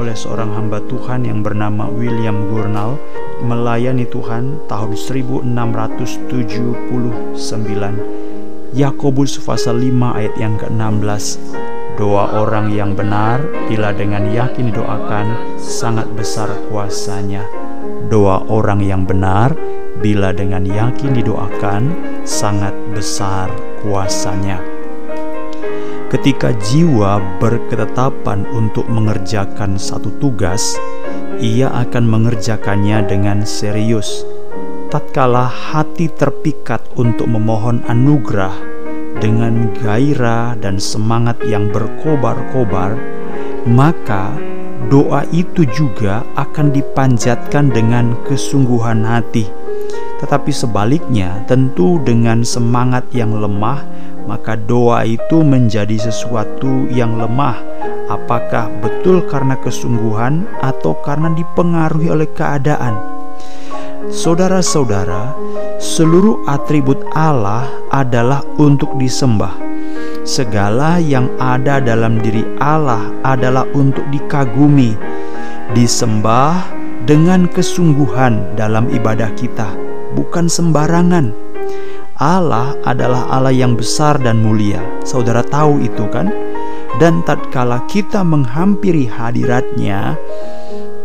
oleh seorang hamba Tuhan yang bernama William Gurnall melayani Tuhan tahun 1679. Yakobus pasal 5 ayat yang ke-16. Doa orang yang benar bila dengan yakin didoakan sangat besar kuasanya. Doa orang yang benar bila dengan yakin didoakan sangat besar kuasanya. Ketika jiwa berketetapan untuk mengerjakan satu tugas, ia akan mengerjakannya dengan serius. Tatkala hati terpikat untuk memohon anugerah dengan gairah dan semangat yang berkobar-kobar, maka doa itu juga akan dipanjatkan dengan kesungguhan hati. Tetapi sebaliknya, tentu dengan semangat yang lemah maka doa itu menjadi sesuatu yang lemah. Apakah betul karena kesungguhan atau karena dipengaruhi oleh keadaan? Saudara-saudara, seluruh atribut Allah adalah untuk disembah. Segala yang ada dalam diri Allah adalah untuk dikagumi, disembah dengan kesungguhan dalam ibadah kita, bukan sembarangan Allah adalah Allah yang besar dan mulia. Saudara tahu itu kan? Dan tatkala kita menghampiri hadiratnya,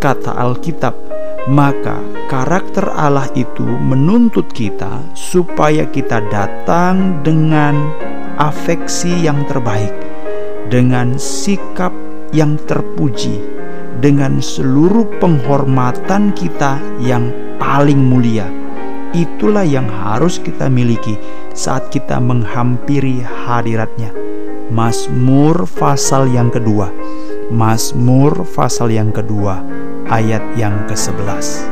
kata Alkitab, maka karakter Allah itu menuntut kita supaya kita datang dengan afeksi yang terbaik, dengan sikap yang terpuji, dengan seluruh penghormatan kita yang paling mulia Itulah yang harus kita miliki saat kita menghampiri hadiratnya. Mazmur pasal yang kedua. Mazmur pasal yang kedua ayat yang ke-11.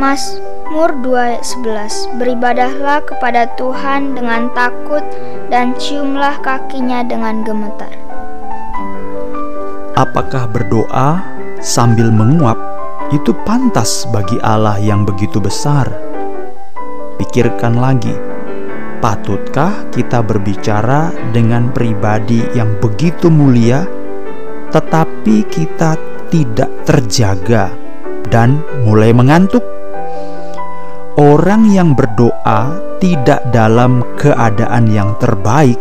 Mazmur 2:11 Beribadahlah kepada Tuhan dengan takut dan ciumlah kakinya dengan gemetar. Apakah berdoa sambil menguap itu pantas bagi Allah yang begitu besar. Pikirkan lagi, patutkah kita berbicara dengan pribadi yang begitu mulia, tetapi kita tidak terjaga dan mulai mengantuk? Orang yang berdoa tidak dalam keadaan yang terbaik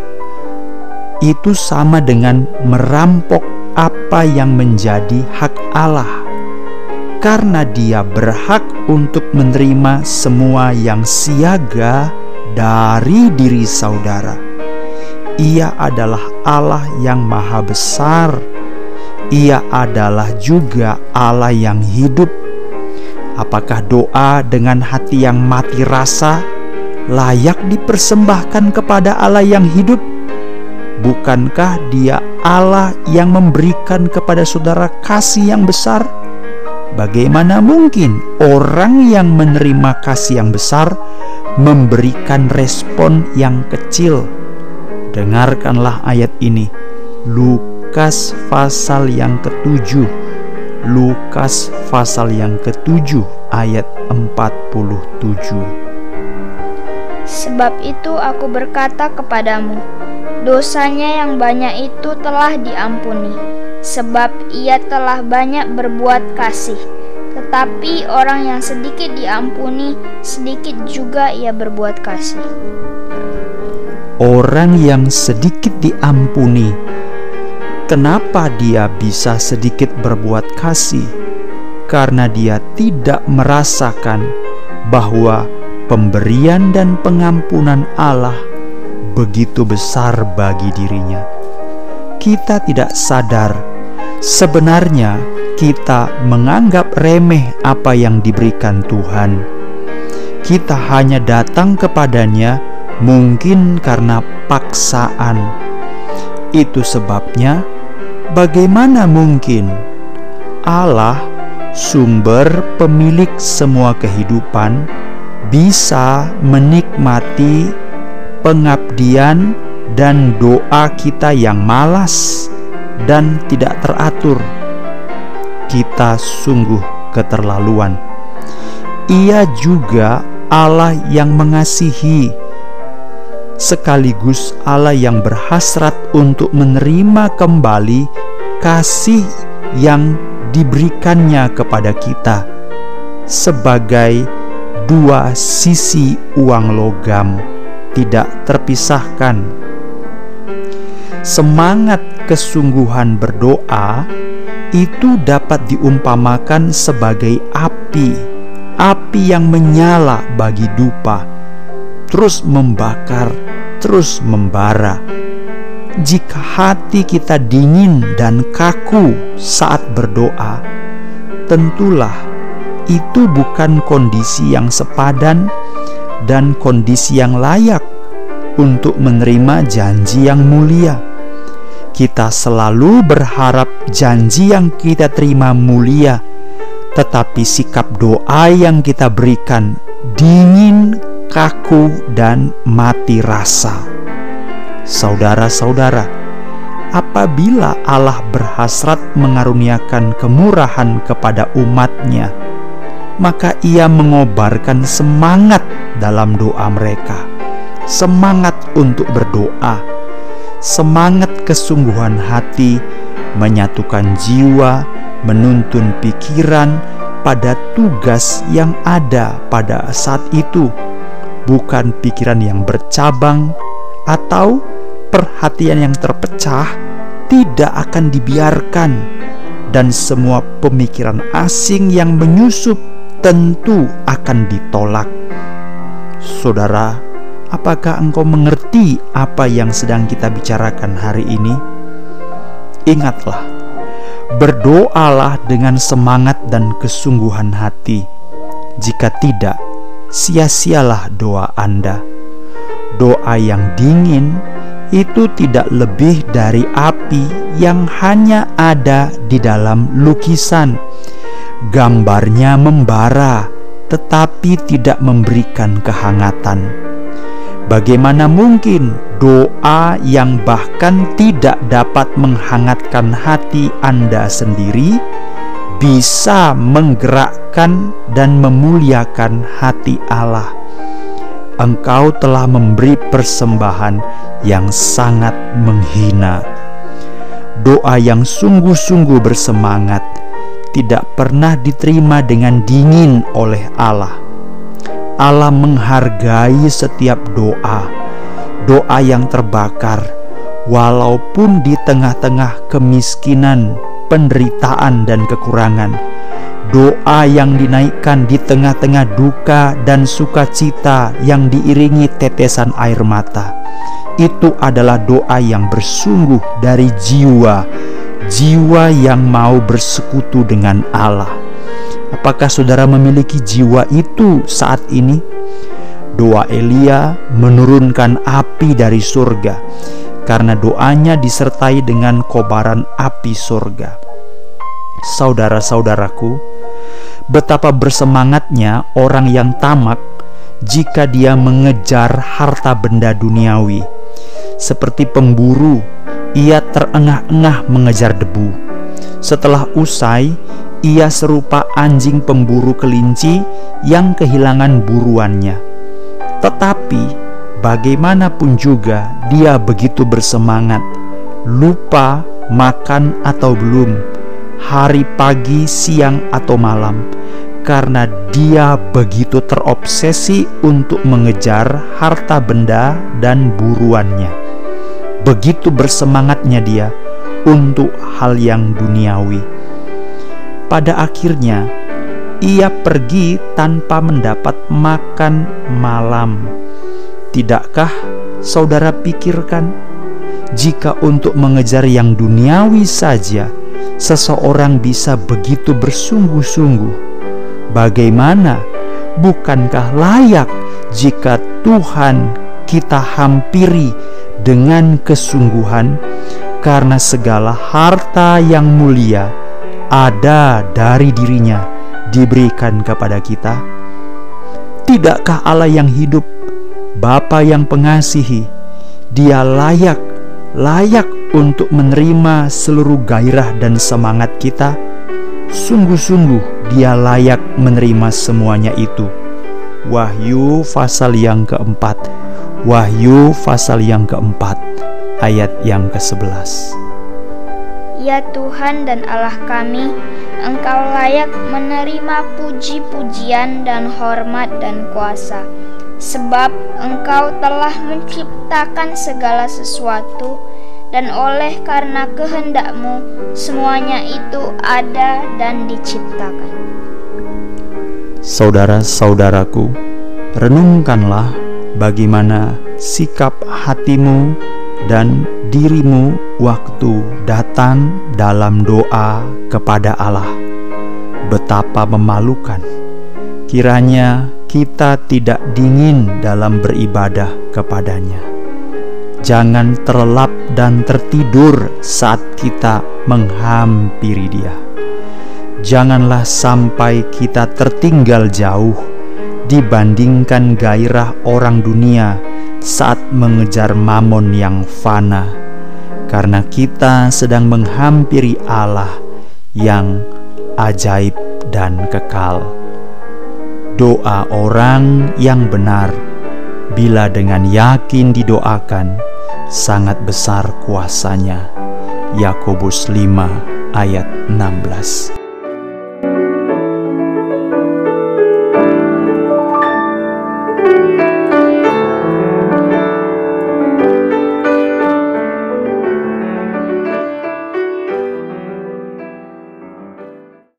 itu sama dengan merampok apa yang menjadi hak Allah karena dia berhak untuk menerima semua yang siaga dari diri saudara. Ia adalah Allah yang Maha Besar. Ia adalah juga Allah yang hidup. Apakah doa dengan hati yang mati rasa layak dipersembahkan kepada Allah yang hidup? Bukankah Dia Allah yang memberikan kepada saudara kasih yang besar? Bagaimana mungkin orang yang menerima kasih yang besar memberikan respon yang kecil? Dengarkanlah ayat ini. Lukas pasal yang ketujuh. Lukas pasal yang ketujuh ayat 47. Sebab itu aku berkata kepadamu, dosanya yang banyak itu telah diampuni sebab ia telah banyak berbuat kasih. Tetapi orang yang sedikit diampuni, sedikit juga ia berbuat kasih. Orang yang sedikit diampuni, kenapa dia bisa sedikit berbuat kasih? Karena dia tidak merasakan bahwa pemberian dan pengampunan Allah begitu besar bagi dirinya. Kita tidak sadar Sebenarnya kita menganggap remeh apa yang diberikan Tuhan. Kita hanya datang kepadanya mungkin karena paksaan. Itu sebabnya, bagaimana mungkin Allah, sumber pemilik semua kehidupan, bisa menikmati pengabdian dan doa kita yang malas dan tidak teratur, kita sungguh keterlaluan. Ia juga Allah yang mengasihi. sekaligus Allah yang berhasrat untuk menerima kembali kasih yang diberikannya kepada kita sebagai dua sisi uang logam tidak terpisahkan. Semangat kesungguhan berdoa itu dapat diumpamakan sebagai api, api yang menyala bagi dupa, terus membakar, terus membara. Jika hati kita dingin dan kaku saat berdoa, tentulah itu bukan kondisi yang sepadan dan kondisi yang layak untuk menerima janji yang mulia. Kita selalu berharap janji yang kita terima mulia, tetapi sikap doa yang kita berikan dingin, kaku, dan mati rasa saudara-saudara, apabila Allah berhasrat mengaruniakan kemurahan kepada umatnya, maka ia mengobarkan semangat dalam doa mereka, semangat untuk berdoa, semangat kesungguhan hati, menyatukan jiwa, menuntun pikiran pada tugas yang ada pada saat itu, bukan pikiran yang bercabang atau perhatian yang terpecah tidak akan dibiarkan. Dan semua pemikiran asing yang menyusup tentu akan ditolak. Saudara, apakah engkau mengerti apa yang sedang kita bicarakan hari ini? Ingatlah, berdoalah dengan semangat dan kesungguhan hati. Jika tidak, sia-sialah doa Anda. Doa yang dingin itu tidak lebih dari api yang hanya ada di dalam lukisan. Gambarnya membara, tetapi tidak memberikan kehangatan. Bagaimana mungkin doa yang bahkan tidak dapat menghangatkan hati Anda sendiri bisa menggerakkan dan memuliakan hati Allah? engkau telah memberi persembahan yang sangat menghina. Doa yang sungguh-sungguh bersemangat tidak pernah diterima dengan dingin oleh Allah. Allah menghargai setiap doa, doa yang terbakar, walaupun di tengah-tengah kemiskinan, penderitaan, dan kekurangan doa yang dinaikkan di tengah-tengah duka dan sukacita yang diiringi tetesan air mata. Itu adalah doa yang bersungguh dari jiwa, jiwa yang mau bersekutu dengan Allah. Apakah saudara memiliki jiwa itu saat ini? Doa Elia menurunkan api dari surga karena doanya disertai dengan kobaran api surga. Saudara-saudaraku, betapa bersemangatnya orang yang tamak jika dia mengejar harta benda duniawi. Seperti pemburu, ia terengah-engah mengejar debu. Setelah usai, ia serupa anjing pemburu kelinci yang kehilangan buruannya. Tetapi, bagaimanapun juga, dia begitu bersemangat, lupa makan atau belum, hari, pagi, siang, atau malam karena dia begitu terobsesi untuk mengejar harta benda dan buruannya. Begitu bersemangatnya dia untuk hal yang duniawi. Pada akhirnya, ia pergi tanpa mendapat makan malam. Tidakkah saudara pikirkan, jika untuk mengejar yang duniawi saja seseorang bisa begitu bersungguh-sungguh? Bagaimana? Bukankah layak jika Tuhan kita hampiri dengan kesungguhan karena segala harta yang mulia ada dari dirinya diberikan kepada kita? Tidakkah Allah yang hidup, Bapa yang pengasihi, Dia layak, layak untuk menerima seluruh gairah dan semangat kita? Sungguh-sungguh dia layak menerima semuanya itu. Wahyu pasal yang keempat Wahyu pasal yang keempat ayat yang ke-11 Ya Tuhan dan Allah kami, Engkau layak menerima puji-pujian dan hormat dan kuasa, sebab Engkau telah menciptakan segala sesuatu, dan oleh karena kehendakmu semuanya itu ada dan diciptakan. Saudara-saudaraku, renungkanlah bagaimana sikap hatimu dan dirimu waktu datang dalam doa kepada Allah. Betapa memalukan kiranya kita tidak dingin dalam beribadah kepadanya. Jangan terlelap dan tertidur saat kita menghampiri Dia. Janganlah sampai kita tertinggal jauh dibandingkan gairah orang dunia saat mengejar mamon yang fana, karena kita sedang menghampiri Allah yang ajaib dan kekal. Doa orang yang benar, bila dengan yakin didoakan, sangat besar kuasanya. Yakobus 5 ayat 16